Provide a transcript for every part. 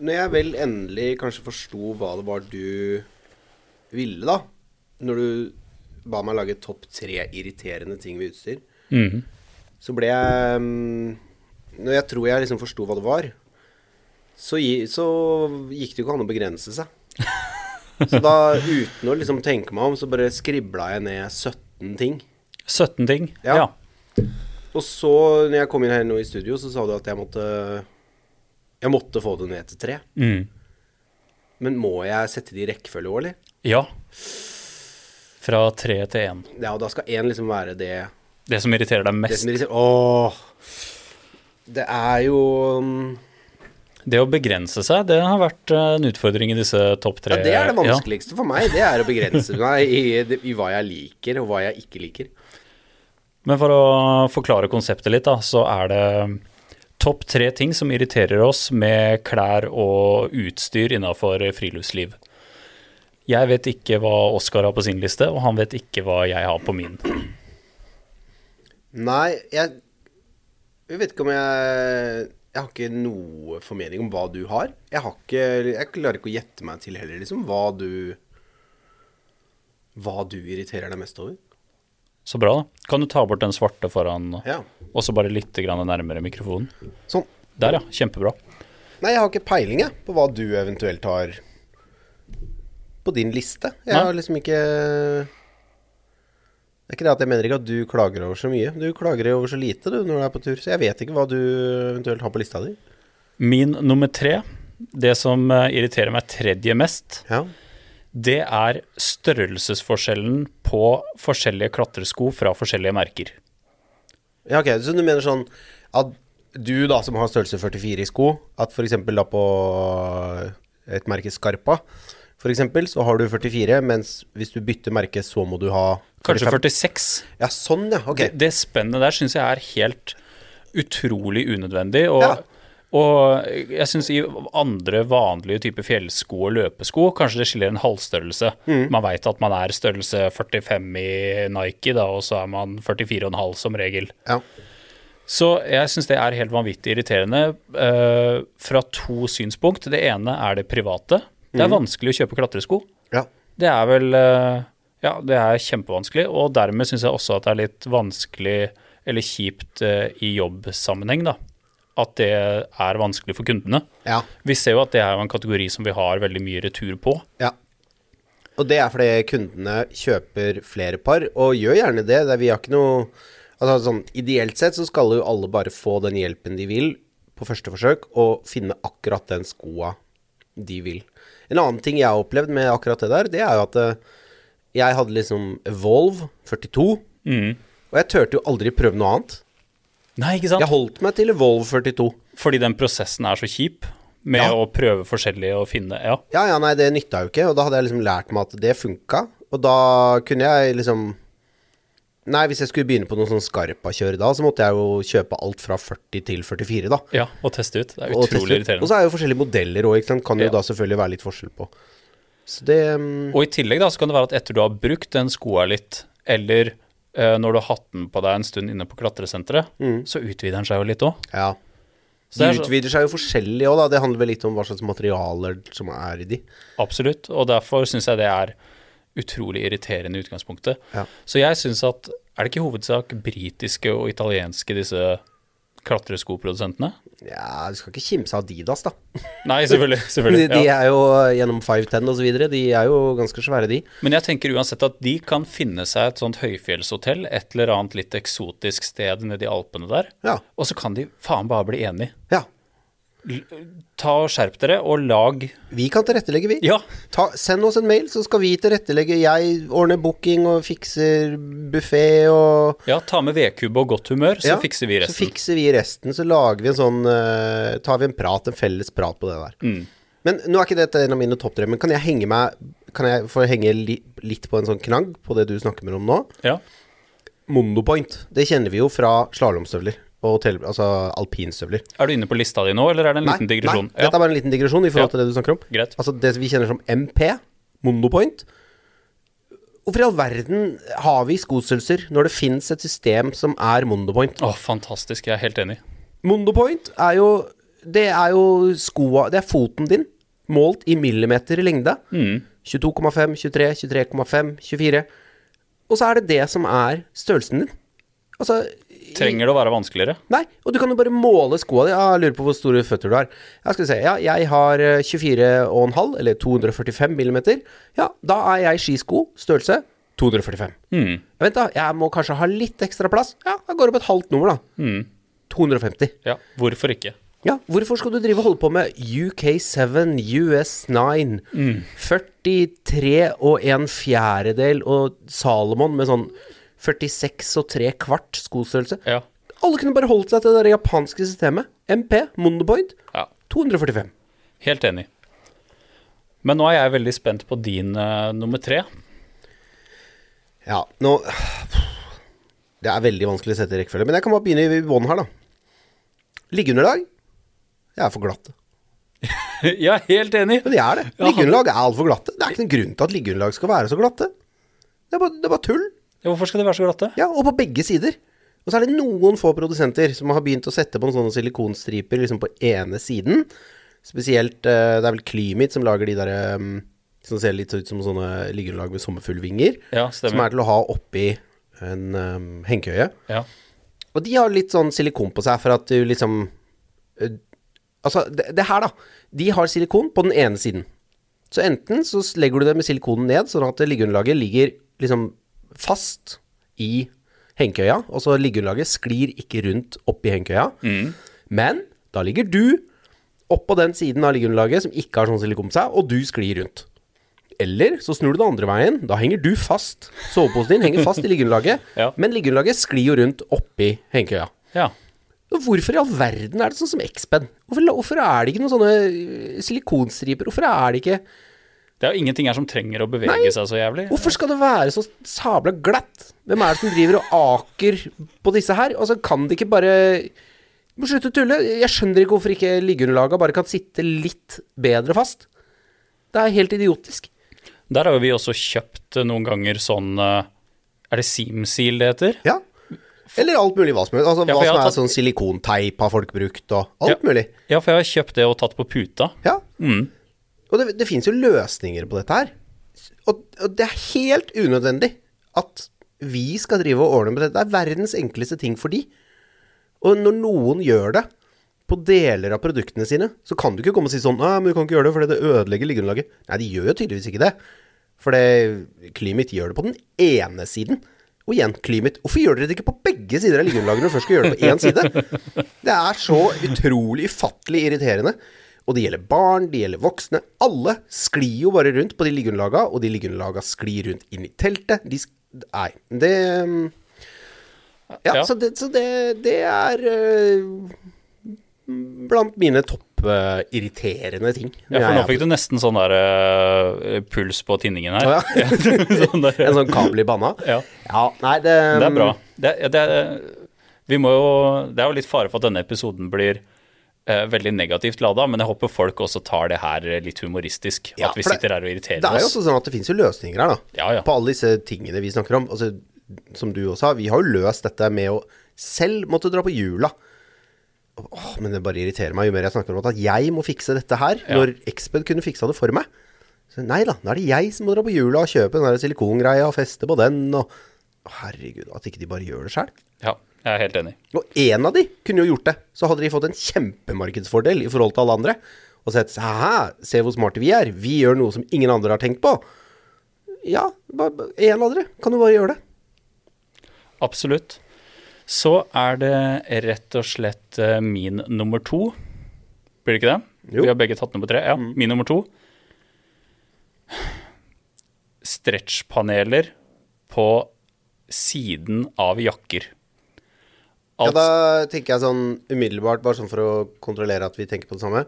når jeg vel endelig kanskje forsto hva det var du ville, da, når du ba meg lage topp tre irriterende ting ved utstyr, Mhm. så ble jeg mm, Når jeg tror jeg liksom forsto hva det var, så, så gikk det jo ikke an å begrense seg. Så da, uten å liksom tenke meg om, så bare skribla jeg ned 17 ting. 17 ting. Ja. Ja. Og så, når jeg kom inn her nå i studio, så sa du at jeg måtte Jeg måtte få det ned til tre. Mm. Men må jeg sette det i rekkefølge òg, eller? ja. Fra tre til én. Ja, og da skal én liksom være det Det som irriterer deg Det mest. som irriterer Åh. Det er jo mm, Det å begrense seg, det har vært eh, en utfordring i disse topp tre. Ja, det er det Ja. vanskeligste for meg. Det er å begrense meg i, i hva jeg liker, og hva jeg ikke liker. Men for å forklare konseptet litt, da, så er det topp tre ting som irriterer oss med klær og utstyr innafor friluftsliv. Jeg vet ikke hva Oskar har på sin liste, og han vet ikke hva jeg har på min. Nei, jeg Jeg vet ikke om jeg Jeg har ikke noe formening om hva du har. Jeg har ikke Jeg klarer ikke å gjette meg til heller, liksom, hva du Hva du irriterer deg mest over. Så bra, da. Kan du ta bort den svarte foran, Ja. og så bare litt grann nærmere mikrofonen? Sånn. Der, ja. Kjempebra. Nei, jeg har ikke peiling, jeg, på hva du eventuelt har på din liste. Jeg Nei. har liksom ikke Det er ikke det at jeg mener ikke at du klager over så mye. Du klager over så lite du når du er på tur, så jeg vet ikke hva du eventuelt har på lista di. Min nummer tre, det som eh, irriterer meg tredje mest, Ja. det er størrelsesforskjellen på forskjellige klatresko fra forskjellige merker. ja, ok, så du mener sånn at du da som har størrelse 44 i sko, at for eksempel da på et merke Scarpa, for eksempel, så har du 44, mens hvis du bytter merke, så må du ha Kanskje 46. Ja, sånn, ja. Ok. Det, det spennet der syns jeg er helt utrolig unødvendig. Og, Ja. Og jeg syns i andre vanlige typer fjellsko og løpesko kanskje det skiller en halvstørrelse. Mm. Man veit at man er størrelse 45 i Nike, da, og så er man 44,5 som regel. Ja. Så jeg syns det er helt vanvittig irriterende uh, fra to synspunkt. Det ene er det private. Det er vanskelig å kjøpe klatresko. ja. Det er vel uh, Ja, det er kjempevanskelig. Og dermed syns jeg også at det er litt vanskelig eller kjipt uh, i jobbsammenheng, da. At det er vanskelig for kundene. Ja. Vi ser jo at det er en kategori som vi har veldig mye retur på. ja. Og det er fordi kundene kjøper flere par, og gjør gjerne det. det vi har ikke noe Altså sånn Ideelt sett så skal jo alle bare få den hjelpen de vil på første forsøk, og finne akkurat den skoa de vil. En annen ting jeg har opplevd med akkurat det der, det er jo at eh, jeg hadde liksom Evolve 42, og jeg turte jo aldri prøve noe annet. Nei, ikke sant? Jeg holdt meg til Evolve 42. Fordi den prosessen er så kjip med Ja. å prøve forskjellig og finne Ja. Ja, ja, nei, det nytta jo ikke, og da hadde jeg liksom lært meg at det funka. Og da kunne jeg liksom Nei, hvis jeg skulle begynne på noe sånn Scarpa-kjør da, så måtte jeg jo kjøpe alt fra 40 til 44, da. ja, og teste ut. Det er utrolig ut. Og irriterende. så er jo forskjellige modeller òg, ikke sant. Kan jo Ja. da selvfølgelig være litt forskjell på. Så det um... Og i tillegg da, så kan det være at etter du har brukt den skoa litt, eller når du har hatt den på deg en stund inne på klatresenteret, så utvider den seg jo litt òg. Ja. Så De er utvider seg jo forskjellig òg, da. Det handler vel litt om hva slags materialer som er i de. Absolutt, og derfor syns jeg det er utrolig irriterende i utgangspunktet. Ja. Så jeg syns at Er det ikke i hovedsak britiske og italienske disse klatreskoprodusentene? Ja, du skal ikke kimse av Adidas, da. Nei, selvfølgelig. De, ja. de er jo gjennom 510 og så videre, de er jo ganske svære, de. Men jeg tenker uansett at de kan finne seg et sånt høyfjellshotell, et eller annet litt eksotisk sted nede i Alpene der, Ja. og så kan de faen bare bli enige. Ja. Ta og Skjerp dere, og lag Vi kan tilrettelegge, vi. Ja, Ta, send oss en mail, så skal vi tilrettelegge. Jeg ordner booking og fikser buffé og ja ta med vedkubbe og godt humør, så Ja, fikser vi resten. Så fikser vi resten. Så lager vi en sånn uh, Tar vi en prat, en felles prat på det der. Mm. Men nå er ikke dette en av mine topp tre, men kan jeg henge meg Kan jeg få henge li, litt på en sånn knagg på det du snakker med om nå? Ja. Mondopoint. Det kjenner vi jo fra slalåmstøvler og tele, altså alpinstøvler. Er du inne på lista di nå, eller er det en liten digresjon? nei, dette er bare en liten digresjon i forhold Ja. til det du snakker om. Greit. Altså det vi kjenner som MP, Monopoint. Hvorfor i all verden har vi skostørrelser når det fins et system som er Mondopoint? Åh, fantastisk. Jeg er helt enig. Mondopoint er jo det er jo skoa Det er foten din, målt i millimeter i lengde. 22,5, 23, 23,5, 24. Og så er det det som er størrelsen din. Altså Trenger det å være vanskeligere? Nei, og du kan jo bare måle skoa di. Jeg lurer på hvor store føtter du har. Jeg skal se, ja, jeg har eh, 24,5, eller 245 millimeter. Ja, da er jeg skisko, størrelse 245. Mm. Vent da, jeg må kanskje ha litt ekstra plass. Ja, jeg går opp et halvt nummer da. 250. Ja, hvorfor ikke? Ja, hvorfor skal du drive og holde på med UK7, US9, 43 og en fjerdedel og Salomon med sånn 46 og 3 kvart skostørrelse? Ja. Alle kunne bare holdt seg til det japanske systemet. MP, Mondopoint, ja. 245. Helt enig. Men nå er jeg veldig spent på din uh, nummer tre. Ja, nå Det er veldig vanskelig å sette i rekkefølge, men jeg kan bare begynne i bånn her, da. Liggeunderlag? Jeg er for glatte. jeg er helt enig. Men de er det. Liggeunderlag er altfor glatte. Det er ikke noen grunn til at liggeunderlag skal være så glatte. Det er bare, det er bare tull. Ja, Hvorfor skal de være så glatte? Ja, og på begge sider. Og så er det noen få produsenter som har begynt å sette på en sånne silikonstriper liksom på ene siden. Spesielt eh, Det er vel Klymit som lager de der eh, som ser litt ut som sånne liggeunderlag med sommerfuglvinger. Ja, Som er til å ha oppi en um, hengekøye. Ja. Og de har litt sånn silikon på seg for at du liksom uh, Altså, det, det her, da. De har silikon på den ene siden. Så enten så legger du det med silikonen ned, sånn at liggeunderlaget ligger liksom fast i hengekøya, og så liggeunderlaget sklir ikke rundt oppi hengekøya. Men da ligger du oppå den siden av liggeunderlaget som ikke har sånn silikon på seg, og du sklir rundt. Eller så snur du det andre veien. Da henger du fast. Soveposen din henger fast i liggeunderlaget, Ja. men liggeunderlaget sklir jo rundt oppi hengekøya. ja. Hvorfor i all verden er det sånn som X-Pen? Hvorfor, hvorfor er det ikke noen sånne øh, silikonstriper? Hvorfor er det ikke Det er jo ingenting her som trenger å bevege seg så jævlig. Hvorfor skal det være så sabla glatt? Hvem er det som driver og aker på disse her? Altså, kan det ikke bare Du må slutte å tulle. Jeg skjønner ikke hvorfor ikke liggeunderlaga bare kan sitte litt bedre fast. Det er helt idiotisk. Der har jo vi også kjøpt eh, noen ganger sånn eh, Er det Seamseal det heter? Ja. Eller alt mulig hva som. Altså, Ja, hva som er tatt- sånn silikonteip har folk brukt, og alt Ja. mulig. Ja, for jeg har kjøpt det og tatt på puta. Ja. Mm. Og det, det finnes jo løsninger på dette her. Og, og det er helt unødvendig at vi skal drive og ordne med dette. Det er verdens enkleste ting for de. Og når noen gjør det på deler av produktene sine, så kan du ikke komme og si sånn Nei, men du kan ikke gjøre det fordi det ødelegger liggeunderlaget. Nei, de gjør jo tydeligvis ikke det. For det, Climit gjør det på den ene siden. Og igjen, Climate. hvorfor gjør dere det ikke på begge sider av liggeunderlaget når du først skal gjøre det på én side? Det er så utrolig ufattelig irriterende. Og det gjelder barn, det gjelder voksne. Alle sklir jo bare rundt på de liggeunderlaga, og de liggeunderlaga sklir rundt inn i teltet. De Nei, det Ja, Ja. så det, så det, det er øh, blant mine toppirriterende ting. Ja, for nå fikk du nesten sånn der uh, puls på tinningen her. Ja. sånn der, En sånn kabel i banna? ja. Ja, nei, det Det er bra. Det, det, er- vi må jo, det er jo litt fare for at denne episoden blir eh, veldig negativt lada, men jeg håper folk også tar det her litt humoristisk. Ja, at vi sitter her og irriterer oss. Det er jo også sånn at det finnes jo løsninger her, da. Ja, ja. På alle disse tingene vi snakker om. Altså, som du også har. Vi har jo løst dette med å selv måtte dra på hjula. Åh, men det bare irriterer meg jo mer jeg snakker om at jeg må fikse dette her, når Exped kunne fiksa det for meg. Så nei da, nå er det jeg som må dra på hjula og kjøpe den silikongreia og feste på den og Herregud, at ikke de bare gjør det sjøl. Ja, jeg er helt enig. Og én av de kunne jo gjort det. Så hadde de fått en kjempemarkedsfordel i forhold til alle andre. Og sett Hæ, se hvor smarte vi er. Vi gjør noe som ingen andre har tenkt på. Ja, én av dere kan jo bare gjøre det. Absolutt. Så er det rett og slett eh, min nummer to. Blir det ikke det? Jo. Vi har begge tatt nummer tre. Ja, min nummer to. Stretchpaneler på siden av jakker. Ja, da tenker jeg sånn umiddelbart, bare sånn for å kontrollere at vi tenker på det samme.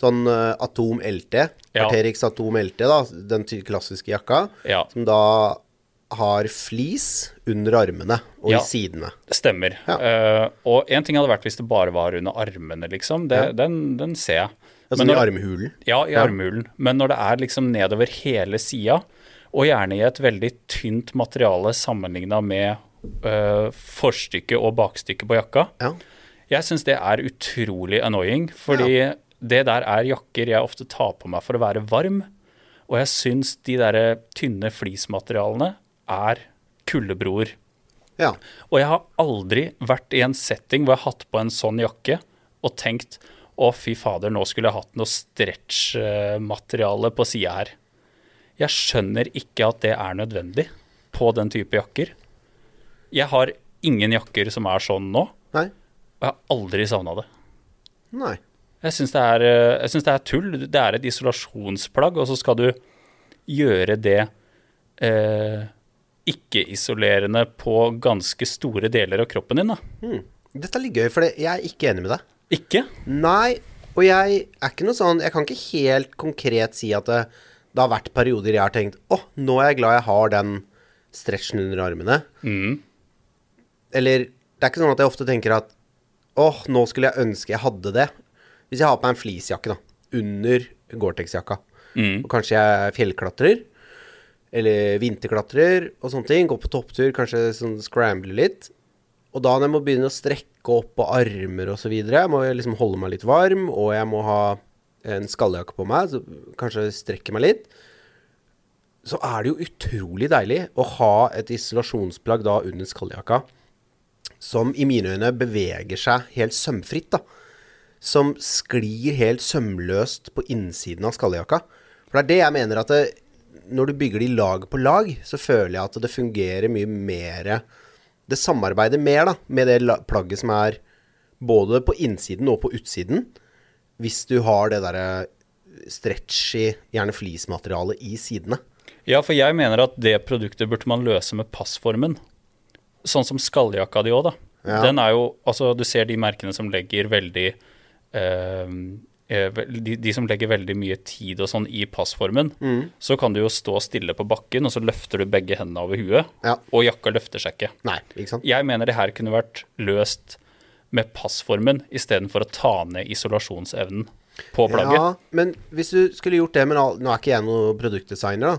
Sånn uh, Atom LT, Ja. Arterix Atom LT, da, den klassiske jakka, Ja. som da har flis under armene og Ja. i sidene. Stemmer. Ja. Eh, og én ting hadde vært hvis det bare var under armene, liksom. Det, den, den ser jeg. Altså Men i armhulen. Ja, i armhulen. Men når det er liksom nedover hele sida, og gjerne i et veldig tynt materiale sammenligna med øh, forstykket og bakstykket på jakka, Ja. Jeg syns det er utrolig annoying, fordi det der er jakker jeg ofte tar på meg for å være varm. Og jeg syns de der tynne flismaterialene er kuldebroer. Ja. Og jeg har aldri vært i en setting hvor jeg har hatt på en sånn jakke og tenkt å, fy fader, nå skulle jeg hatt noe stretch-materiale på sida her. Jeg skjønner ikke at det er nødvendig på den type jakker. Jeg har ingen jakker som er sånn nå, Nei. og jeg har aldri savna det. Nei. Jeg syns det, er, eh, det er tull. Det er et isolasjonsplagg, og så skal du gjøre det eh, ikke-isolerende på ganske store deler av kroppen din. da. Dette er litt gøy, for jeg er ikke enig med deg. Ikke? Nei, og jeg er ikke noe sånn Jeg kan ikke helt konkret si at det, det har vært perioder jeg har tenkt Å, nå er jeg glad jeg har den stretchen under armene. Eller det er ikke sånn at jeg ofte tenker at Åh, nå skulle jeg ønske jeg hadde det. Hvis jeg har på meg en fleecejakke, da, under Gore-Tex-jakka, og kanskje jeg er fjellklatrer, eller vinterklatrer og sånne ting, går på topptur, kanskje sånn scrambler litt, og da når jeg må begynne å strekke opp på armer og så videre, må jeg liksom holde meg litt varm, og jeg må ha en skalljakke på meg, så kanskje strekke meg litt, så er det jo utrolig deilig å ha et isolasjonsplagg da under skalljakka, som i mine øyne beveger seg helt sømfritt, da. Som sklir helt sømløst på innsiden av skalljakka. For det er det jeg mener at det, når du bygger de lag på lag, så føler jeg at det fungerer mye mer Det samarbeider mer da, med det plagget som er både på innsiden og på utsiden. Hvis du har det derre stretchy, gjerne fleecematerialet i sidene. Ja, for jeg mener at det produktet burde man løse med passformen. Sånn som skalljakka di òg, da. Ja. Den er jo Altså, du ser de merkene som legger veldig eh, eh, de, de som legger veldig mye tid og sånn i passformen, Mm. så kan du jo stå stille på bakken, og så løfter du begge hendene over huet, Ja. og jakka løfter seg ikke. Nei, ikke sant? Jeg mener det her kunne vært løst med passformen istedenfor å ta ned isolasjonsevnen på plagget. Ja, men hvis du skulle gjort det, men nå er ikke jeg noen produktdesigner, da.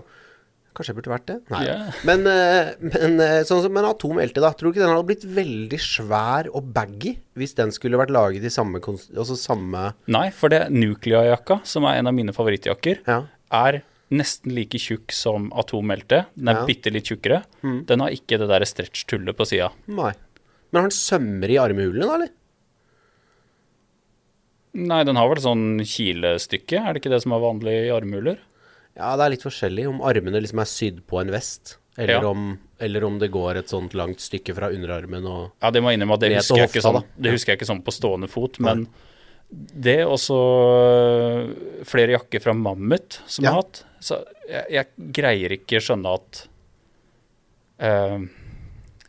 Kanskje jeg burde vært det? Nei. Yeah. Men, eh, men eh, sånn som en Atom LT, da. Tror du ikke den hadde blitt veldig svær og baggy hvis den skulle vært laget i samme Altså samme Nei, for det Nuclea-jakka, som er en av mine favorittjakker, Ja. er nesten like tjukk som Atom-LT. Den er Ja. Mm. bitte litt tjukkere. Den har ikke det der stretch-tullet på sida. Nei. Men har den sømmer i armhulene, da, eller? Nei, den har vel sånn kilestykke, er det ikke det som er vanlig i armhuler? Ja, det er litt forskjellig om armene liksom er sydd på en vest, eller, Ja. om, eller om det går et sånt langt stykke fra underarmen og Ja, det må jeg innrømme at det husker jeg ikke sånn, det husker jeg ikke sånn på stående fot, men det er også øh, flere jakker fra Mammut som jeg har hatt. Så jeg, jeg greier ikke skjønne at øh,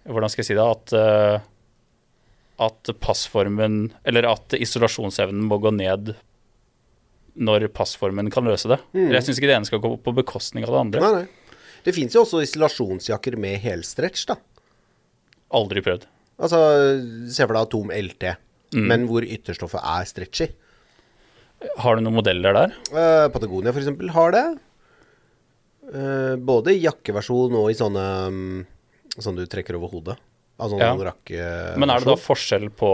Hvordan skal jeg si det? At, øh, at passformen Eller at isolasjonsevnen må gå ned når passformen kan løse det. Mm. Jeg syns ikke det ene skal gå på bekostning av det andre. Nei, nei. Det fins jo også isolasjonsjakker med helstretch, da. Aldri prøvd. Altså, se for deg Atom LT, Mm. men hvor ytterstoffet er stretchy. Har du noen modeller der? Uh, Patagonia eksempel har det. Eh, både i jakkeversjon og i sånne mm, Sånn du trekker over hodet. Altså Ja. sånn rakke Men er det da forskjell på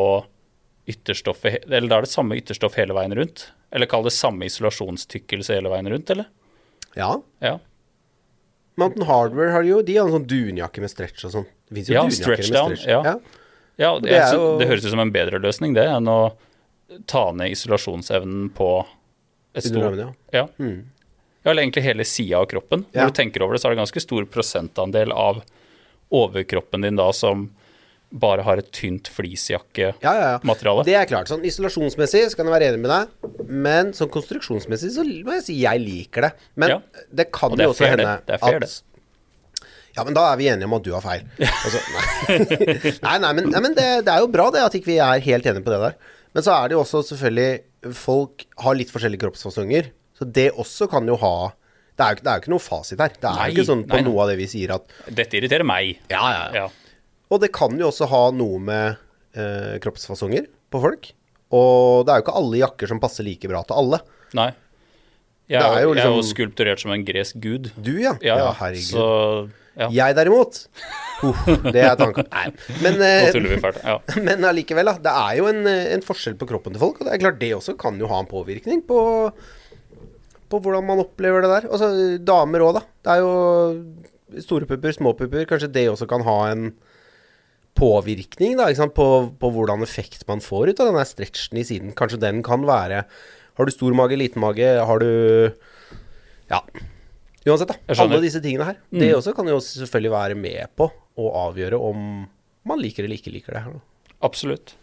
ytterstoffet Eller da er det samme ytterstoff hele veien rundt? Eller kall det samme isolasjonstykkelse hele veien rundt, eller? Ja. Ja. Mountain Hardware har de jo. De har en sånn dunjakke med stretch og sånn. Det fins jo Ja, dunjakker med down, stretch. ja. ja ja det jeg jo- det høres ut som en bedre løsning, det, enn å ta ned isolasjonsevnen på et stort ja. ja. Mm. ja, eller egentlig hele sida av kroppen. Når du tenker over det, så er det ganske stor prosentandel av overkroppen din da som bare har et tynt fleecejakkemateriale. Ja, ja, ja. Det er klart. Sånn isolasjonsmessig så kan jeg være enig med deg, men sånn konstruksjonsmessig så må jeg si jeg liker det. Men Ja. det kan Og det jo også hende det. Det at det. Ja, men da er vi enige om at du har feil. Altså, nei. nei, nei, men, nei, men det, det er jo bra det at ikke vi er helt enige på det der. Men så er det jo også selvfølgelig Folk har litt forskjellige kroppsfasonger, så det også kan jo ha Det er jo, det er jo ikke noe fasit her. Det er Nei, jo ikke sånn på noe av det vi sier at Dette irriterer meg. ja, Ja. Og det kan jo også ha noe med eh, kroppsfasonger på folk. Og det er jo ikke alle jakker som passer like bra til alle. Nei. Jeg er, er jo liksom, jeg er jo liksom- skulpturert som en gresk gud. Du, ja. Ja, ja. herregud. Så Ja. Jeg derimot uh, Det er tanken. Nei. Men, eh, fælt. Ja. men allikevel, da. Det er jo en, eh, en forskjell på kroppen til folk. Og det er klart det også kan jo ha en påvirkning på, på hvordan man opplever det der. Altså damer òg, da. Det er jo store pupper, små pupper. Kanskje det også kan ha en påvirkning da? På, på hvordan effekt man får ut av den stretchen i siden. Kanskje den kan være Har du stor mage, liten mage? Har du Ja. Uansett, da. Alle disse tingene her. Det også kan jo selvfølgelig være med på å avgjøre om man liker eller ikke liker det her. Ja Absolutt.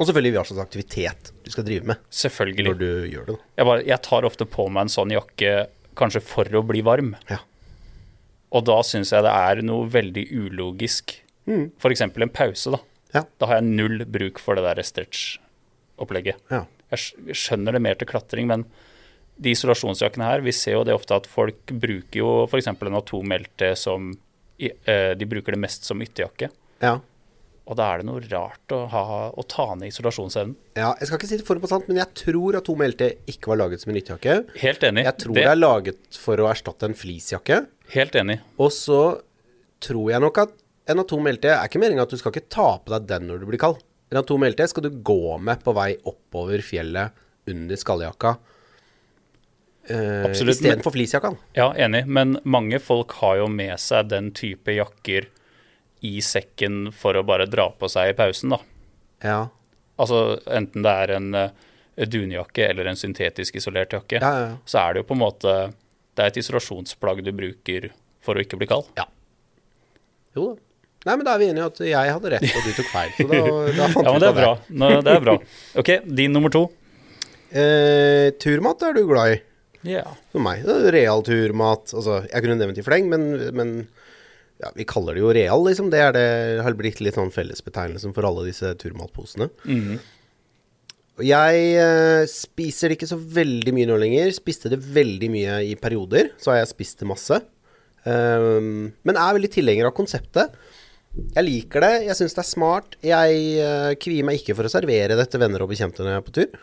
Og selvfølgelig hva slags aktivitet du skal drive med Selvfølgelig. når du gjør det. Jeg, bare, jeg tar ofte på meg en sånn jakke kanskje for å bli varm. Ja. Og da syns jeg det er noe veldig ulogisk. Mm. F.eks. en pause, da. Ja. Da har jeg null bruk for det der stretch-opplegget. ja. Jeg skjønner det mer til klatring, men de isolasjonsjakkene her, vi ser jo det ofte at folk bruker jo f.eks. en atombelte som eh, De bruker det mest som ytterjakke. ja. Og da er det noe rart å, ha, å ta ned isolasjonsevnen. Ja, jeg skal ikke si det for på sant, men jeg tror at Tom LT ikke var laget som en ytterjakke. Helt enig. Jeg tror det er laget for å erstatte en fleecejakke. Helt enig. Og så tror jeg nok at en Atom LT er ikke meninga at du skal ikke ta på deg den når du blir kald. En Atom LT skal du gå med på vei oppover fjellet under skalljakka. Uh, Absolutt, Istedenfor fleecejakka. Ja, enig, men mange folk har jo med seg den type jakker i sekken for å bare dra på seg i pausen, da. Ja. Altså enten det er en uh, dunjakke eller en syntetisk isolert jakke, Ja, ja, ja. så er det jo på en måte Det er et isolasjonsplagg du bruker for å ikke bli kald. Ja. Jo da. Nei, men da er vi enige i at jeg hadde rett, og du tok feil. Så da, da fant Ja, men det er bra. Nå, det er bra. OK, din nummer to. Eh, turmat er du glad i. Ja. For meg. Real turmat. Altså, jeg kunne nevnt i fleng, men, men ja, vi kaller det jo real, liksom. Det, er det har blitt litt sånn fellesbetegnelsen for alle disse turmatposene. Mm. jeg eh, spiser det ikke så veldig mye nå lenger. Spiste det veldig mye i perioder. Så har jeg spist det masse. Um, men er veldig tilhenger av konseptet. Jeg liker det. Jeg syns det er smart. Jeg uh, kvier meg ikke for å servere det til venner og bekjente når jeg er på tur.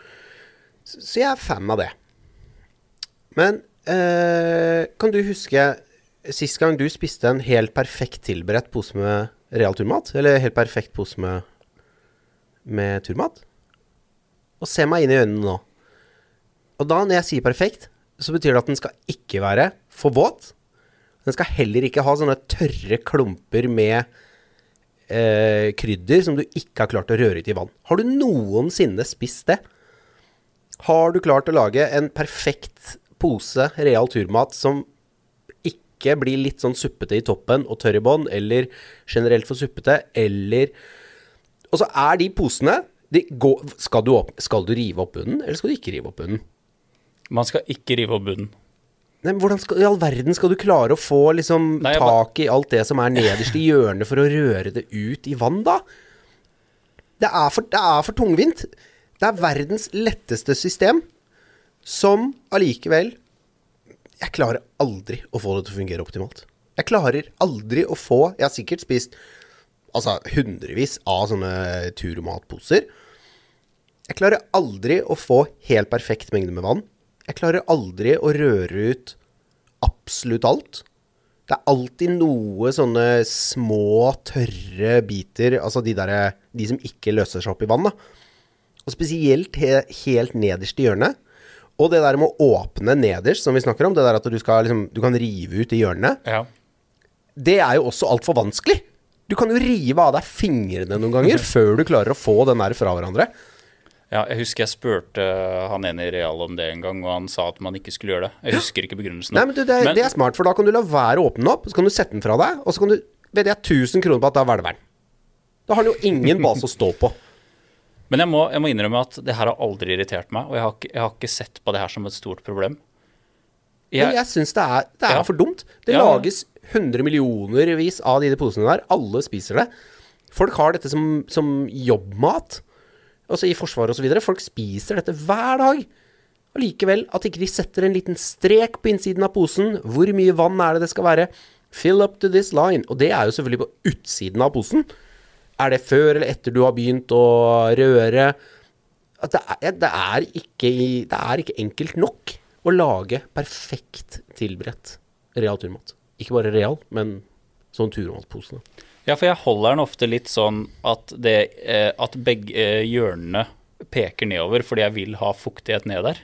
Så jeg er fan av det. Men eh, kan du huske sist gang du spiste en helt perfekt tilberedt pose med real turmat? Eller helt perfekt pose med, med turmat? Og se meg inn i øynene nå. Og da, når jeg sier perfekt, så betyr det at den skal ikke være for våt. Den skal heller ikke ha sånne tørre klumper med eh, krydder som du ikke har klart å røre ut i vann. Har du noensinne spist det? Har du klart å lage en perfekt pose real turmat som ikke blir litt sånn suppete i toppen og tørr i bånn, eller generelt for suppete, eller Og så er de posene de går, skal, du opp, skal du rive opp bunnen, eller skal du ikke rive opp bunnen? Man skal ikke rive opp bunnen. Nei, men Hvordan skal, i all verden skal du klare å få liksom Nei, jeg tak i alt det som er nederst i hjørnet for å røre det ut i vann, da? Det er for, det er for tungvint. Det er verdens letteste system, som allikevel Jeg klarer aldri å få det til å fungere optimalt. Jeg klarer aldri å få Jeg har sikkert spist altså hundrevis av sånne turmatposer. Jeg klarer aldri å få helt perfekt mengde med vann. Jeg klarer aldri å røre ut absolutt alt. Det er alltid noe sånne små, tørre biter, altså de derre de som ikke løser seg opp i vann, da. Og spesielt he helt nederst i hjørnet. Og det der med å åpne nederst, som vi snakker om, det der at du, skal, liksom, du kan rive ut i hjørnet, Ja. det er jo også altfor vanskelig. Du kan jo rive av deg fingrene noen ganger før du klarer å få den der fra hverandre. Ja, jeg husker jeg spurte han ene i Real om det en gang, og han sa at man ikke skulle gjøre det. Jeg husker ikke begrunnelsen. Nei, men du, det, er- det er smart, for da kan du la være å åpne den opp, så kan du sette den fra deg, og så kan du vedde jeg 1000 kroner på at det er hvelveren. Da har den jo ingen base å stå på. Men jeg må, jeg må innrømme at det her har aldri irritert meg, og jeg har ikke, jeg har ikke sett på det her som et stort problem. Men Jeg, jeg syns det er, det er Ja. for dumt. Det Ja. lages 100 millionervis av de posene der. Alle spiser det. Folk har dette som, som jobbmat. Altså i Forsvaret osv. Folk spiser dette hver dag. Og likevel, at ikke de setter en liten strek på innsiden av posen. Hvor mye vann er det det skal være? Fill up to this line. Og det er jo selvfølgelig på utsiden av posen. Er det før eller etter du har begynt å røre? Det, er, det, er ikke, det er ikke enkelt nok å lage perfekt tilberedt real turmat. Ikke bare real, men sånn turmatpose. Ja, for jeg holder den ofte litt sånn at, det, eh, at begge eh, hjørnene peker nedover fordi jeg vil ha fuktighet ned der.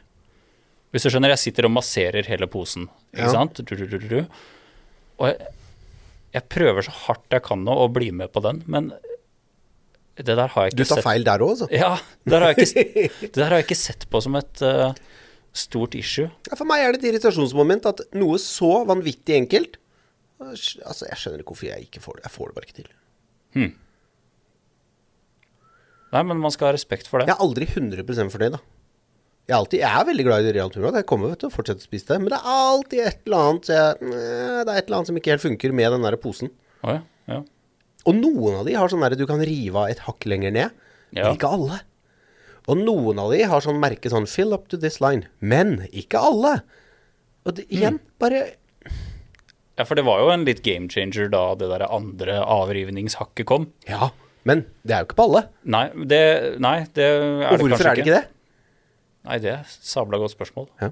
Hvis du skjønner, jeg sitter og masserer hele posen, ikke Ja. sant? Du, du, du, du, du. Og jeg, jeg prøver så hardt jeg kan nå å bli med på den, men det der har jeg Du ikke tar sett feil der òg, altså. Ja, der har jeg ikke, det der har jeg ikke sett på som et uh, stort issue. Ja, for meg er det et irritasjonsmoment at noe så vanvittig enkelt Altså, jeg skjønner ikke hvorfor jeg ikke får det. Jeg får det bare ikke til. Nei, men man skal ha respekt for det. Jeg er aldri 100 fornøyd, da. Jeg er, alltid, jeg er veldig glad i real turmat. Jeg kommer vet du, og fortsetter å spise det. Men det er alltid et eller annet jeg, eh, Det er et eller annet som ikke helt funker med den der posen. Oh, ja, ja. Og noen av de har sånn der du kan rive av et hakk lenger ned. Ja. Men ikke alle. Og noen av de har sånn merke sånn 'fill up to this line'. Men ikke alle. Og det, igjen, bare Ja, for det var jo en litt game changer da det der andre avrivningshakket kom. Ja. Men det er jo ikke på alle. Nei, det, nei, det er Og det hvorfor er det ikke det? Nei, det er et sabla godt spørsmål. Ja.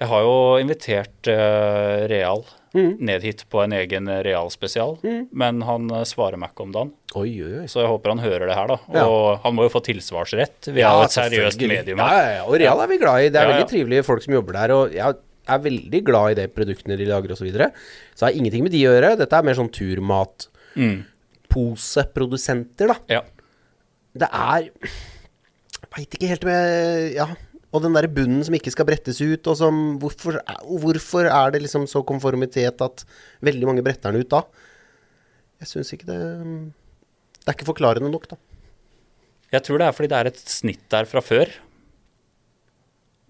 Jeg har jo invitert uh, Real Mm. ned hit på en egen Real-spesial, men han eh, svarer meg ikke om dagen. Oi, oi, oi. Så jeg håper han hører det her, da. Ja. Og han må jo få tilsvarsrett. Vi er jo et seriøst medium her. ja, ja. Og Real er vi glad i. Det er veldig trivelige folk som jobber der. Og jeg er veldig glad i de produktene de lager osv. Så, videre. så det har ingenting med de å gjøre. Dette er mer sånn turmat. Mm. Da. Ja. Det er Veit ikke helt jeg Ja. Og den derre bunnen som ikke skal brettes ut, og som hvorfor, hvorfor er det liksom så konformitet at veldig mange bretter den ut da? Jeg syns ikke det Det er ikke forklarende nok, da. Jeg tror det er fordi det er et snitt der fra før.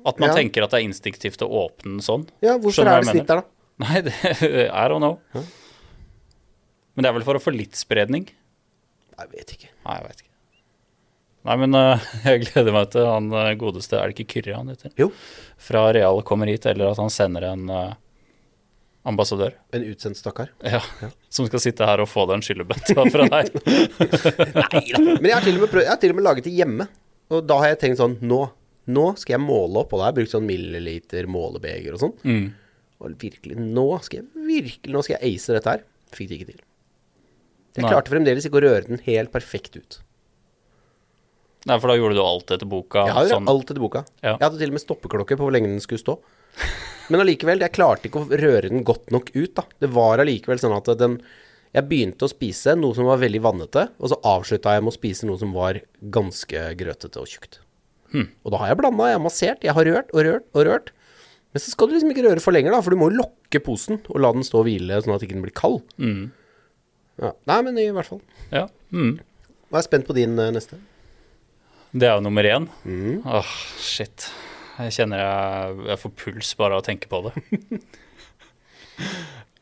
At man Ja. tenker at det er instinktivt å åpne den sånn. Ja, hvorfor Skjønner er det snitt der, da? Nei, det, I don't know. Men det er vel for å få litt spredning? Jeg vet ikke. Nei, jeg vet ikke. Nei, men uh, jeg gleder meg til han uh, godeste Er det ikke Kyrre han heter? Jo. Fra Real kommer hit, eller at han sender en uh, ambassadør. En utsendt stakkar. Ja, Som skal sitte her og få deg en skyllebøtte fra deg. Nei da. Men jeg har, til og med prøvd, jeg har til og med laget det hjemme. Og da har jeg tenkt sånn Nå, nå skal jeg måle opp. Og da har jeg brukt sånn milliliter målebeger og sånn. Mm. Og virkelig, nå skal jeg virkelig Nå skal jeg ace dette her. Fikk det ikke til. Jeg Nei. klarte fremdeles ikke å røre den helt perfekt ut. Nei, for da gjorde du alt etter boka. Jeg hadde sånn. alt etter boka. Ja. Jeg hadde til og med stoppeklokke på hvor lenge den skulle stå. Men allikevel, jeg klarte ikke å røre den godt nok ut, da. Det var allikevel sånn at den Jeg begynte å spise noe som var veldig vannete, og så avslutta jeg med å spise noe som var ganske grøtete og tjukt. Og da har jeg blanda, jeg har massert, jeg har rørt og rørt og rørt. Men så skal du liksom ikke røre for lenger, da, for du må lokke posen og la den stå og hvile sånn at ikke den blir kald. Mm. Ja. Nei, men i hvert fall. Ja. Mm. Jeg er spent på din eh, neste. Det er jo nummer én. Mm. Åh, shit. Jeg kjenner jeg, jeg får puls bare av å tenke på det.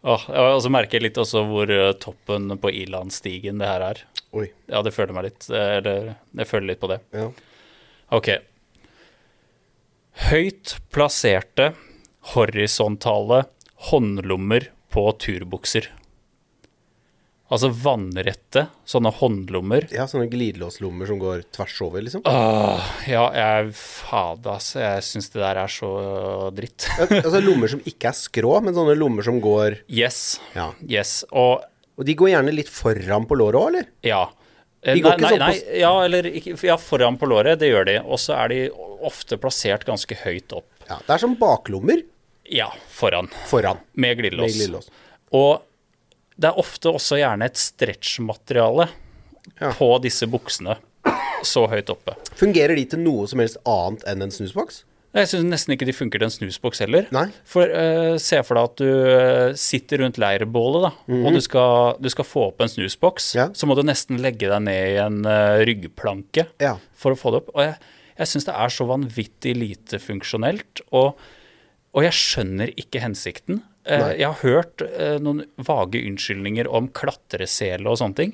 Åh, og så merker jeg litt også hvor eh, toppen på Ilandstigen det her er. Oi. Ja, det føler meg litt. eh, Eller jeg føler litt på det. Ja. Ok. Høyt plasserte horisontale håndlommer på turbukser. Altså vannrette sånne håndlommer. ja, sånne glidelåslommer som går tvers over, liksom. Åh, ja, jeg Fader, altså. Jeg syns det der er så dritt. Altså lommer som ikke er skrå, men sånne lommer som går Yes. Ja. Yes. Og Og de går gjerne litt foran på låret òg, eller? ja. De går nei, ikke nei, sånn på ja, eller ja, foran på låret, det gjør de. Og så er de ofte plassert ganske høyt opp. Ja, Det er som baklommer Ja, foran. foran. Med glidelås. Med glidelås. Og det er ofte også gjerne et stretchmateriale Ja. på disse buksene så høyt oppe. Fungerer de til noe som helst annet enn en snusboks? Jeg syns nesten ikke de funker til en snusboks heller. Nei. For uh, se for deg at du eh, sitter rundt leirbålet, da, og du skal, du skal få opp en snusboks. Ja. Så må du nesten legge deg ned i en uh, ryggplanke Ja. for å få det opp. Og jeg, jeg syns det er så vanvittig lite funksjonelt, og, og jeg skjønner ikke hensikten. Nei. jeg har hørt noen vage unnskyldninger om klatresele og sånne ting.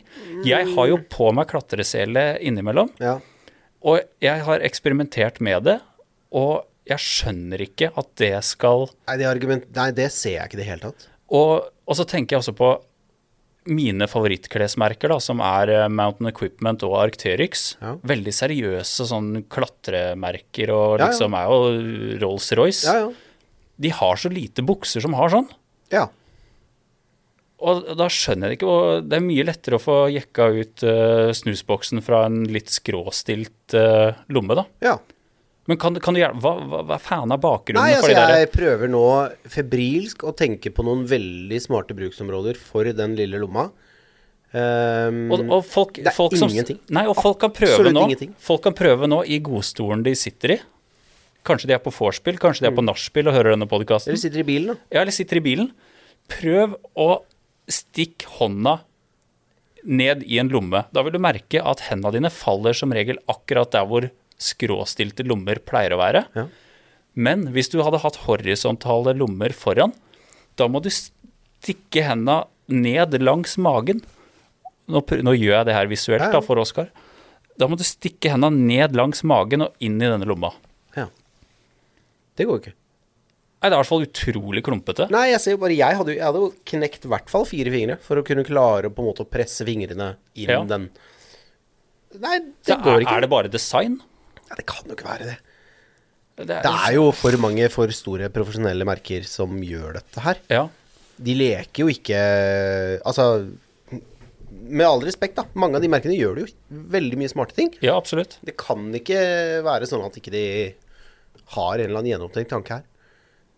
Jeg har jo på meg klatresele innimellom. Ja. Og jeg har eksperimentert med det, og jeg skjønner ikke at det skal Nei, det argument, nei, det ser jeg ikke i det hele tatt. Og, og så tenker jeg også på mine favorittklesmerker, da, som er eh, Mountain Equipment og Arcterix. Ja. Veldig seriøse sånn klatremerker, og Ja, ja. liksom er jo Rolls-Royce. Ja, ja. De har så lite bukser som har sånn. Ja. Og da skjønner jeg det ikke. Og det er mye lettere å få jekka ut uh, snusboksen fra en litt skråstilt uh, lomme, da. Ja. Men kan, kan du hjelpe Hva, hva, hva er faen av bakgrunnen Nei, for altså de der jeg prøver nå febrilsk å tenke på noen veldig smarte bruksområder for den lille lomma. Um, og, og folk, Det er folk som, ingenting. Nei, og folk kan prøve nå ingenting. Folk kan prøve nå i godstolen de sitter i. Kanskje de er på vorspiel, kanskje de er på nachspiel og hører denne podkasten. Mm. Eller sitter i bilen, da. Ja, eller sitter i bilen. Prøv å stikke hånda ned i en lomme. Da vil du merke at hendene dine faller som regel akkurat der hvor skråstilte lommer pleier å være. Ja. Men hvis du hadde hatt horisontale lommer foran, da må du stikke hendene ned langs magen. Nå, nå gjør jeg det her visuelt da for Oskar. Da må du stikke hendene ned langs magen og inn i denne lomma. Ja. Det går ikke. Nei, det er i hvert fall utrolig klumpete. Nei, jeg ser jo bare Jeg hadde, jeg hadde jo knekt i hvert fall fire fingre for å kunne klare på en måte å presse fingrene inn Ja. den Nei, det Så går er, ikke. er det bare design? Ja, det kan jo ikke være det. Det er, Det er jo for mange for store profesjonelle merker som gjør dette her. Ja. De leker jo ikke Altså, med all respekt, da. Mange av de merkene gjør det jo veldig mye smarte ting. ja, absolutt. Det kan ikke være sånn at ikke de har en eller annen gjennomtenkt tanke her.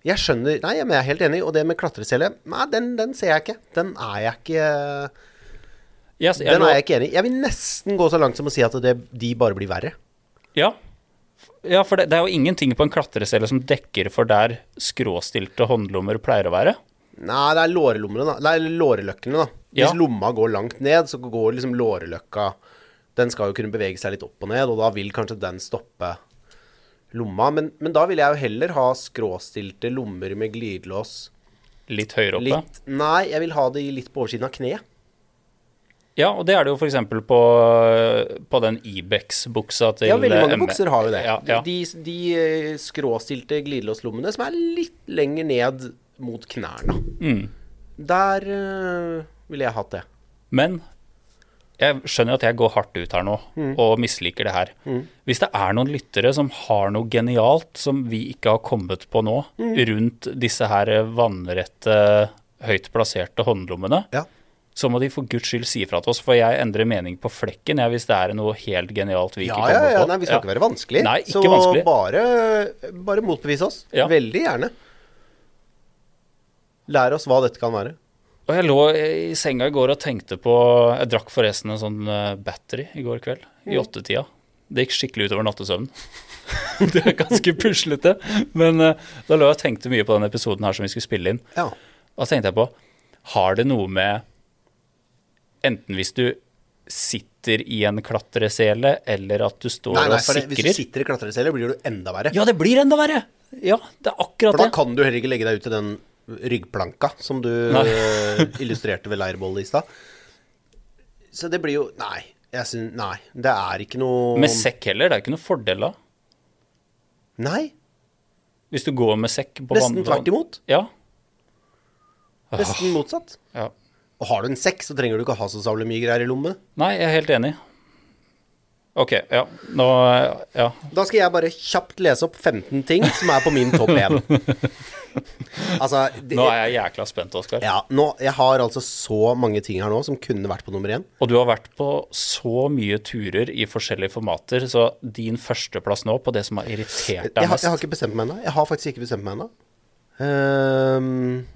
Jeg skjønner Nei, men jeg er helt enig. Og det med klatresele, nei, den, den ser jeg ikke. Den er jeg ikke yes, Den er jeg ikke enig i. Jeg vil nesten gå så langt som å si at det, de bare blir verre. Ja. ja, for det, det er jo ingenting på en klatresele som dekker for der skråstilte håndlommer pleier å være. Nei, det er lårlommene, da. Nei, låreløkkene, da. Hvis Ja. lomma går langt ned, så går liksom låreløkka Den skal jo kunne bevege seg litt opp og ned, og da vil kanskje den stoppe lomma. Men, men da vil jeg jo heller ha skråstilte lommer med glidelås Litt høyere oppe. litt Nei, jeg vil ha de litt på oversiden av kneet. Ja, og det er det jo f.eks. På, på den Ibex-buksa til Ja, veldig mange ME. bukser har jo det. Ja, ja. De, de eh, skråstilte glidelåslommene som er litt lenger ned mot knærne. Mm. Der uh, ville jeg hatt det. Men jeg skjønner at jeg går hardt ut her nå Mm. og misliker det her. Hvis det er noen lyttere som har noe genialt som vi ikke har kommet på nå, Mm. rundt disse her vannrette, høyt plasserte håndlommene, Ja. Så må de for guds skyld si fra til oss, for jeg endrer mening på flekken jeg, hvis det er noe helt genialt vi ikke ja, kommer ja, på. nei, vi skal ikke være vanskelig. Nei, ikke så vanskelig. bare, bare motbevise oss. Ja. Veldig gjerne. Lær oss hva dette kan være. Og jeg lå i senga i går og tenkte på Jeg drakk forresten en sånn eh, battery i går kveld, i Mm. åttetida. Det gikk skikkelig utover nattesøvnen. det er ganske puslete. Men eh, da lå jeg og tenkte mye på den episoden her som vi skulle spille inn. Ja. Så tenkte jeg på Har det noe med Enten hvis du sitter i en klatresele, eller at du står Nei, nei, og sikrer. hvis du sitter i klatresele, blir du enda verre. Ja, det blir enda verre! Ja, det er akkurat det. For da kan du heller ikke legge deg ut til den ryggplanka som du eh, illustrerte ved leirbollet i stad. Så det blir jo Nei. Jeg synes, Nei. Det er ikke noe Med sekk heller, det er ikke noe fordel da. Nei. Hvis du går med sekk på Nesten tvert imot. Ja. Nesten motsatt. ja. Og har du en sekk, så trenger du ikke ha så savlig mye greier i lommene. Nei, jeg er helt enig. Ok, ja. Nå Ja. Da skal jeg bare kjapt lese opp 15 ting som er på min topp 1. altså det, Nå er jeg jækla spent, Oskar. Ja, nå, jeg har altså så mange ting her nå som kunne vært på nummer én. Og du har vært på så mye turer i forskjellige formater, så din førsteplass nå på det som har irritert Jeg, deg har- mest jeg har ikke bestemt meg ennå. Jeg har faktisk ikke bestemt meg ennå. Um,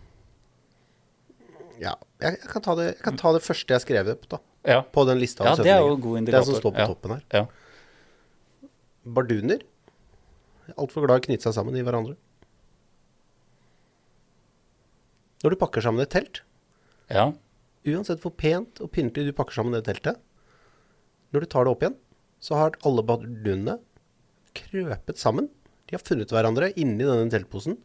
ja, jeg, jeg, kan ta det, jeg kan ta det første jeg skrev opp, da. Ja. På den lista. ja, det er jo god Det indikator. som står på ja. toppen her. Ja. Barduner. Altfor glad i å knytte seg sammen i hverandre. Når du pakker sammen et telt, ja. uansett hvor pent og pyntelig du pakker sammen det teltet, når du tar det opp igjen, så har alle bardunene krøpet sammen. De har funnet hverandre inni denne teltposen,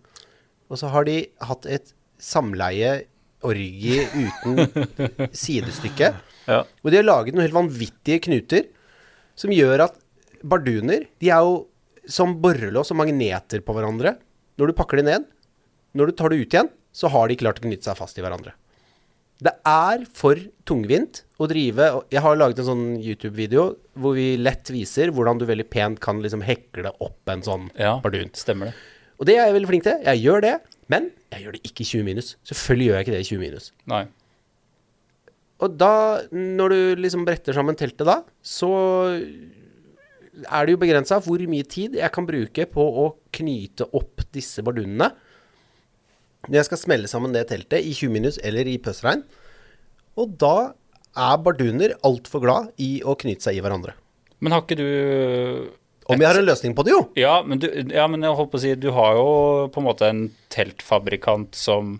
og så har de hatt et samleie orgie uten sidestykke. Ja. Og de har laget noen helt vanvittige knuter som gjør at barduner De er jo som borrelås og magneter på hverandre. Når du pakker de ned, når du tar det ut igjen, så har de klart å knytte seg fast i hverandre. Det er for tungvint å drive Jeg har laget en sånn YouTube-video hvor vi lett viser hvordan du veldig pent kan liksom hekle opp en sånn ja. bardun. Stemmer det. Og det er jeg veldig flink til. Jeg gjør det, men jeg gjør det ikke i 20 minus. Selvfølgelig gjør jeg ikke det i 20 minus. Nei. Og da, når du liksom bretter sammen teltet da, så er det jo begrensa hvor mye tid jeg kan bruke på å knyte opp disse bardunene. Når jeg skal smelle sammen det teltet i 20 minus eller i pøsregn. Og da er barduner altfor glad i å knyte seg i hverandre. Men har ikke du Om jeg har en løsning på det, jo. Ja, men, du, ja, men jeg holdt på å si, du har jo på en måte en teltfabrikant som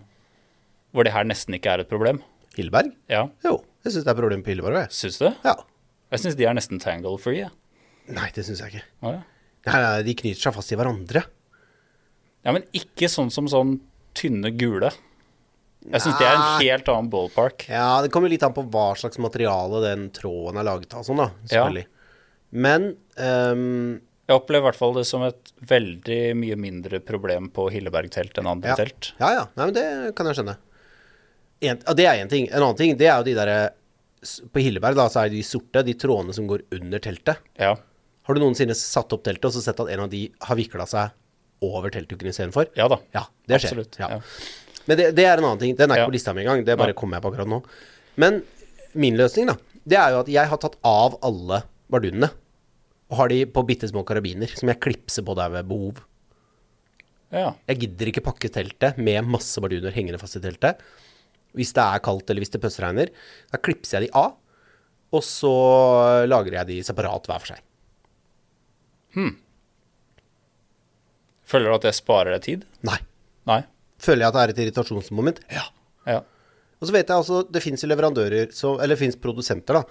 Hvor det her nesten ikke er et problem. Hilleberg? Ja, Jo, jeg syns det er et problem på Hilleberg. jeg. syns du det? Ja. Jeg syns de er nesten tangle-free. Ja. Nei, det syns jeg ikke. Å, ja. Nei, de knyter seg fast i hverandre. ja, men ikke sånn som sånn tynne gule. Jeg syns det er en helt annen ballpark. Ja, det kommer litt an på hva slags materiale den tråden er laget av, sånn da, Ja. Men um, Jeg opplever i hvert fall det som et veldig mye mindre problem på Hilleberg-telt enn andre ja. telt. Ja, ja. Nei, men det kan jeg skjønne. En, det er én ting. En annen ting, det er jo de derre På Hilleberg, da, så er det de sorte, de trådene som går under teltet. Ja. Har du noensinne satt opp teltet og så sett at en av de har vikla seg over teltduken istedenfor? ja da. Ja, det skjer. Absolutt. Ja. Ja. Men det, det er en annen ting. Den er ikke på lista mi engang. Det bare kommer jeg på akkurat nå. Men min løsning, da, det er jo at jeg har tatt av alle bardunene. Og har de på bitte små karabiner som jeg klipser på der ved behov. ja. Jeg gidder ikke pakke teltet med masse barduner hengende fast i teltet. Hvis det er kaldt eller hvis det pøsregner, da klipser jeg de av. Og så lager jeg de separat hver for seg. Føler du at det sparer deg tid? Nei. Nei? Føler jeg at det er et irritasjonsmoment? Ja. Ja. Og så vet jeg altså, det fins leverandører, eller det fins produsenter, da,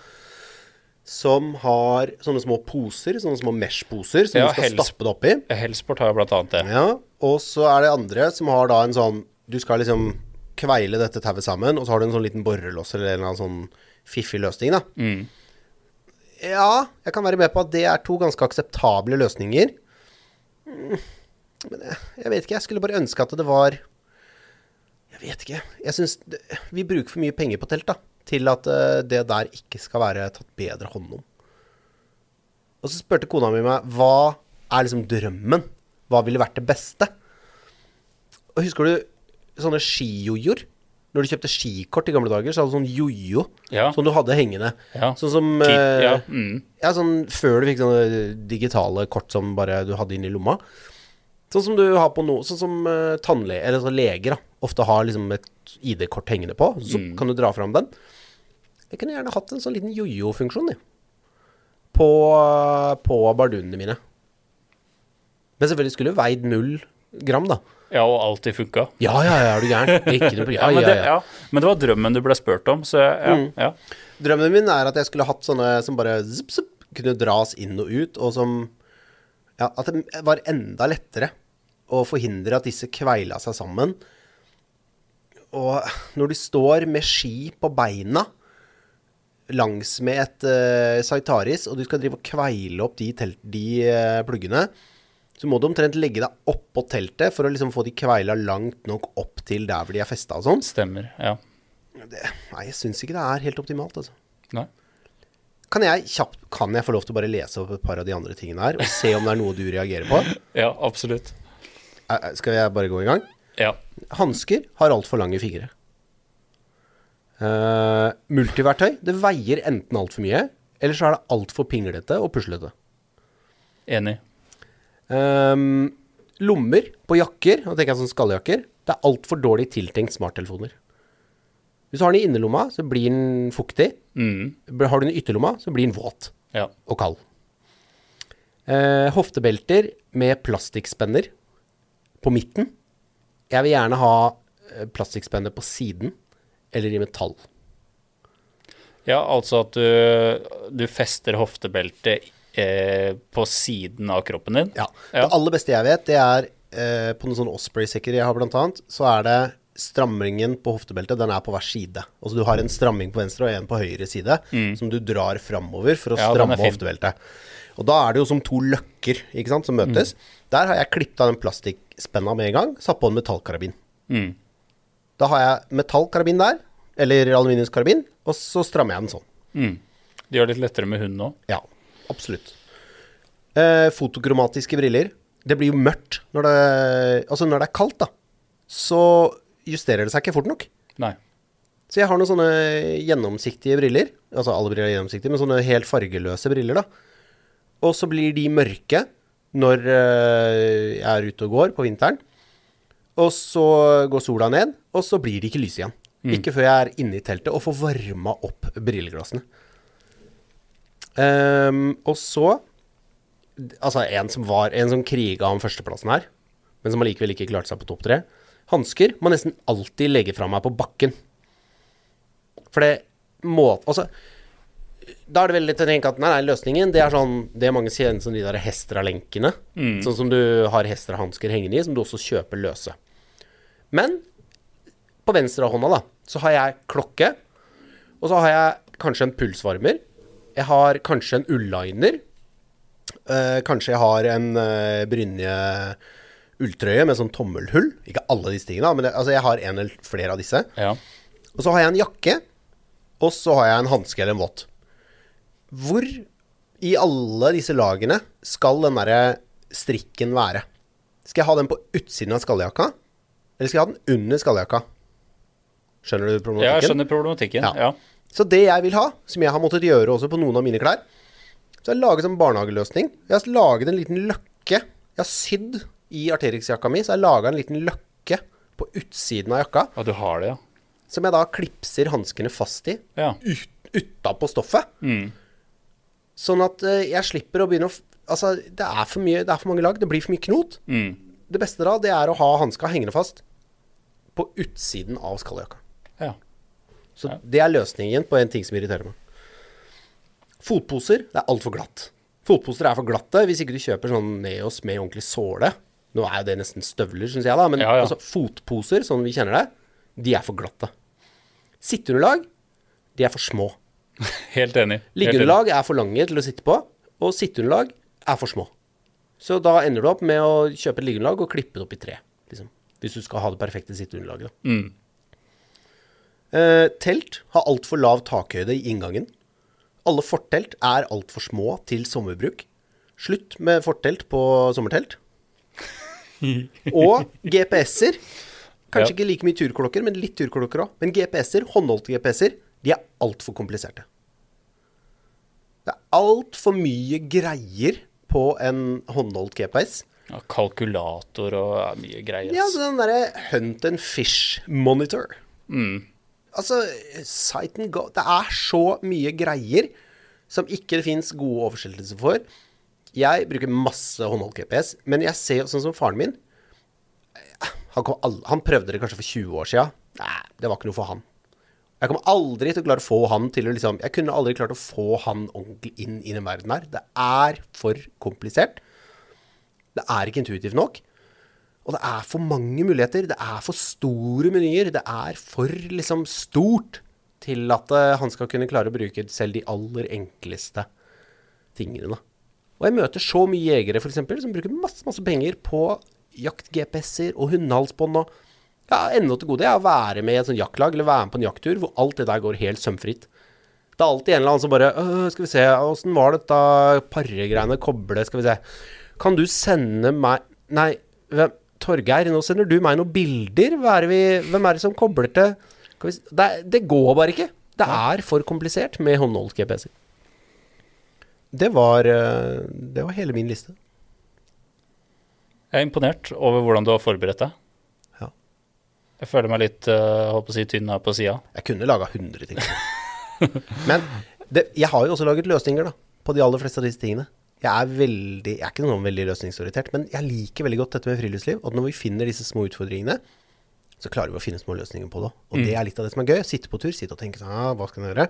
som har sånne små poser, sånne små Mesh-poser, som Ja, du skal hels, stappe det oppi. Helsport har jo blant annet det. Ja, og så er det andre som har da en sånn Du skal liksom kveile dette tauet sammen, og så har du en sånn liten borrelås eller en eller annen sånn fiffig løsning, da. Mm. Ja, jeg kan være med på at det er to ganske akseptable løsninger. Mm, Men jeg, jeg vet ikke, jeg skulle bare ønske at det var Jeg vet ikke. Jeg syns vi bruker for mye penger på telt, da. Til at eh, det der ikke skal være tatt bedre hånd om. Og så spurte kona mi meg hva er liksom drømmen? Hva ville vært det beste? Og husker du sånne skijojoer? Når du kjøpte skikort i gamle dager, så hadde du sånn jojo Ja. som du hadde hengende. Ja. Sånn som eh, ja. Mm. ja, sånn før du fikk sånne digitale kort som bare du hadde inni lomma. Sånn som du har på noe Sånn som uh, tannleger, eller så leger, da. Ofte har liksom et ID-kort hengende på. Så Mm. kan du dra fram den. Jeg kunne gjerne hatt en sånn liten jojo-funksjon. På, på bardunene mine. Men selvfølgelig skulle du veid null gram, da. ja, og alltid funka. Ja, ja, ja, er du gæren? Ikke noe Ja, Ja, ja, det, ja. ja. men det var drømmen du ble spurt om, så ja. Mm. ja. Drømmen min er at jeg skulle hatt sånne som bare zip, zip, kunne dras inn og ut, og som Ja, at det var enda lettere å forhindre at disse kveila seg sammen. Og når du står med ski på beina langs med et uh, Saitaris, og du skal drive og kveile opp de, telt, de uh, pluggene, så må du omtrent legge deg oppå teltet for å liksom få de kveila langt nok opp til der hvor de er festa og sånn. Stemmer. Ja. Det, nei, jeg syns ikke det er helt optimalt, altså. Nei. Kan jeg kjapt Kan jeg få lov til å bare lese opp et par av de andre tingene her, og se om det er noe du reagerer på? Ja, absolutt. Er- er- Skal jeg bare gå i gang? Ja. Hansker har altfor lange fingre. Uh, multiverktøy, det veier enten altfor mye, eller så er det altfor pinglete og puslete. Enig. Um, lommer på jakker, og tenker jeg sånn skalljakker, det er altfor dårlig tiltenkt smarttelefoner. Hvis du har den i innerlomma, så blir den fuktig. Mm. Har du den i ytterlomma, så blir den våt. Ja. og kald. Eh, hoftebelter med plastikkspenner på midten. Jeg vil gjerne ha eh, plastikkspenner på siden, eller i metall. ja, altså at du, du fester hoftebeltet eh, på siden av kroppen din. Ja. Ja. Det aller beste jeg vet, det er eh, på noen sånne Osprey-sekker jeg har blant annet, så er det strammingen på hoftebeltet, den er på hver side. Altså du har en stramming på venstre og en på høyre side, som du drar framover for å Mm. Ja, stramme hoftebeltet. Og da er det jo som to løkker, ikke sant, som møtes. Mm. Der har jeg klippet av den plastikkspenna med en gang, satt på en metallkarabin. Mm. Da har jeg metallkarabin der, eller aluminiumskarabin, og så strammer jeg den sånn. Mm. Det gjør det litt lettere med hund nå. Ja, absolutt. Eh, fotokromatiske briller. Det blir jo mørkt når det Altså, når det er kaldt, da, så justerer det seg ikke fort nok. Nei. Så jeg har noen sånne gjennomsiktige briller. Altså alle briller er gjennomsiktige, men sånne helt fargeløse briller, da. Og så blir de mørke når eh, jeg er ute og går på vinteren. Og så går sola ned, og så blir det ikke lys igjen. Ikke før jeg er inne i teltet og får varma opp brilleglassene. Um, og så Altså, en som var En som kriga om førsteplassen her, men som allikevel ikke klarte seg på topp tre. Hansker må nesten alltid legge fra meg på bakken. For det må Altså, da er det veldig til å tenke at nei, nei, løsningen det er sånn Det er mange kjenner som de der Hestra-lenkene. Sånn som du har Hestra-hansker hengende i, som du også kjøper løse. Men på venstre hånda, da, så har jeg klokke. Og så har jeg kanskje en pulsvarmer. Jeg har kanskje en ulliner. Eh, kanskje jeg har en uh, Brynje ulltrøye med sånn tommelhull. Ikke alle disse tingene, men det, altså jeg har en eller flere av disse. Ja. Og så har jeg en jakke, og så har jeg en hanske eller en vått. Hvor i alle disse lagene skal den derre strikken være? Skal jeg ha den på utsiden av skalljakka, eller skal jeg ha den under skalljakka? Skjønner du problematikken? ja, jeg skjønner problematikken. Ja. Ja. Så det jeg vil ha, som jeg har måttet gjøre også på noen av mine klær, så har jeg laget en barnehageløsning. Jeg har laget en liten løkke. Jeg har sydd i Arterix-jakka mi, så jeg har laga en liten løkke på utsiden av jakka, ja, du har det, ja. som jeg da klipser hanskene fast i Ja. ut, utapå stoffet. Sånn at eh, jeg slipper å begynne å Altså, det er for mye, det er for mange lag. Det blir for mye knot. Mm. Det beste da, det er å ha hanska hengende fast på utsiden av skalljakka. ja. Så det er løsningen på en ting som irriterer meg. Fotposer, det er altfor glatt. Fotposer er for glatte hvis ikke du kjøper sånn Neos med ordentlig såle. Nå er jo det nesten støvler, syns jeg, da, men Ja, ja. Altså, fotposer, sånn vi kjenner det, de er for glatte. Sitteunderlag, de er for små. Helt enig. Liggeunderlag er for lange til å sitte på, og sitteunderlag er for små. Så da ender du opp med å kjøpe et liggeunderlag og klippe det opp i tre. Liksom. Hvis du skal ha det perfekte sitteunderlaget. Mm. Eh, telt har altfor lav takhøyde i inngangen. Alle fortelt er altfor små til sommerbruk. Slutt med fortelt på sommertelt. Og GPS-er. Kanskje Ja. ikke like mye turklokker, men litt turklokker òg. Men GPS-er, håndholdte GPS-er, de er altfor kompliserte. Altfor mye greier på en håndholdt GPS. Ja, kalkulator og ja, mye greier. Ja, så den derre Hunt and Fish Monitor. Altså, sight and go Det er så mye greier som ikke det fins gode oversettelser for. Jeg bruker masse håndholdt GPS, men jeg ser sånn som faren min. Han, kom han prøvde det kanskje for 20 år sia. Nei, det var ikke noe for han. Jeg kommer aldri til å klare å få han til å liksom Jeg kunne aldri klart å få han ordentlig inn i den verden her. Det er for komplisert. Det er ikke intuitivt nok. Og det er for mange muligheter. Det er for store menyer. Det er for liksom stort til at eh, han skal kunne klare å bruke selv de aller enkleste tingene. Og jeg møter så mye jegere eksempel, som bruker masse masse penger på jakt-GPS-er og hundehalsbånd. og ja, Ennå til gode er å være med i et sånt jaktlag eller være med på en jakttur hvor alt det der går helt sømfritt. Det er alltid en eller annen som bare «Øh, Skal vi se, åssen var dette paregreiene? Koble, skal vi se. Kan du sende meg Nei, hvem Torgeir, nå sender du meg noen bilder. Hva er vi, hvem er det som kobler til Skal vi, det, det går bare ikke. Det er for komplisert med håndholdt GPS-er. Det var, eh, det var hele min liste. Jeg er imponert over hvordan du har forberedt deg. Jeg føler meg litt uh, håper å si, tynn her på sida. Jeg kunne laga 100 ting. Men det, jeg har jo også laget løsninger da, på de aller fleste av disse tingene. Jeg er, veldig, jeg er ikke noen veldig løsningsorientert, men jeg liker veldig godt dette med friluftsliv. Og når vi finner disse små utfordringene, så klarer vi å finne små løsninger på det. Og det er litt av det som er gøy. Sitte på tur, sitte og tenke sånn, ah, hva skal jeg gjøre?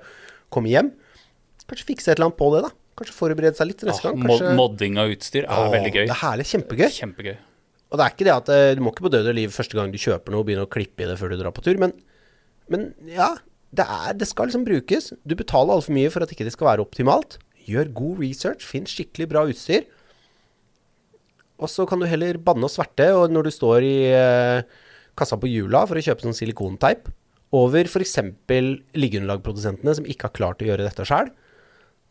Komme hjem. Kanskje fikse et eller annet på det, da. Kanskje forberede seg litt til neste Ah, gang. Kanskje, modding av utstyr er Åh, veldig gøy. Det er herlig. Kjempegøy. Kjempegøy. Og det er ikke det at eh, du må ikke på død og liv første gang du kjøper noe, begynne å klippe i det før du drar på tur, men, men ja, det, er, det skal liksom brukes. Du betaler altfor mye for at ikke det skal være optimalt. Gjør god research, finn skikkelig bra utstyr. Og så kan du heller banne og sverte, og når du står i eh, kassa på hjula for å kjøpe sånn silikonteip, over f.eks. liggeunderlagprodusentene som ikke har klart å gjøre dette sjøl,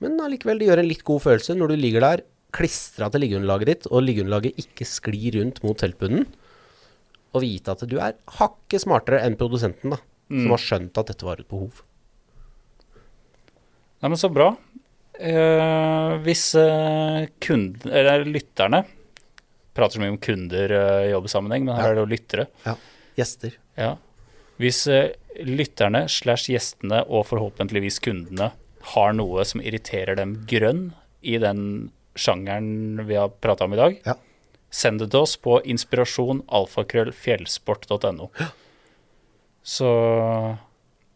men allikevel det gjør en litt god følelse når du ligger der klistra til liggeunderlaget ditt, og liggeunderlaget ikke sklir rundt mot teltbunnen, og vite at du er hakket smartere enn produsenten, da. som har skjønt at dette var et behov. Nei, men så bra. Eh, hvis eh, kunden, eller lytterne Prater så mye om kunder eh, i jobbsammenheng, men her er det jo lyttere. Ja. Gjester. Ja. Hvis eh, lytterne slash gjestene og forhåpentligvis kundene har noe som irriterer dem grønn i den sjangeren vi har prata om i dag, Ja. send det til oss på inspirasjonalfakrøllfjellsport.no. Så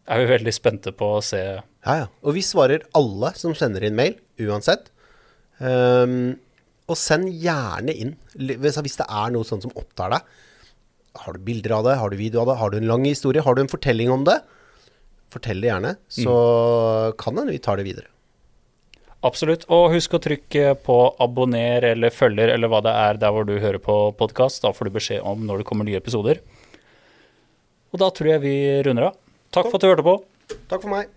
er vi veldig spente på å se Ja, ja. Og vi svarer alle som sender inn mail, uansett. Um, og send gjerne inn hvis, hvis det er noe sånn som opptar deg. Har du bilder av det? Har du video av det? Har du en lang historie? Har du en fortelling om det? Fortell det gjerne, så kan hende vi tar det videre. Absolutt. Og husk å trykke på abonner eller følger eller hva det er der hvor du hører på podkast. Da får du beskjed om når det kommer nye episoder. Og da tror jeg vi runder av. Takk for at du hørte på. Takk for meg.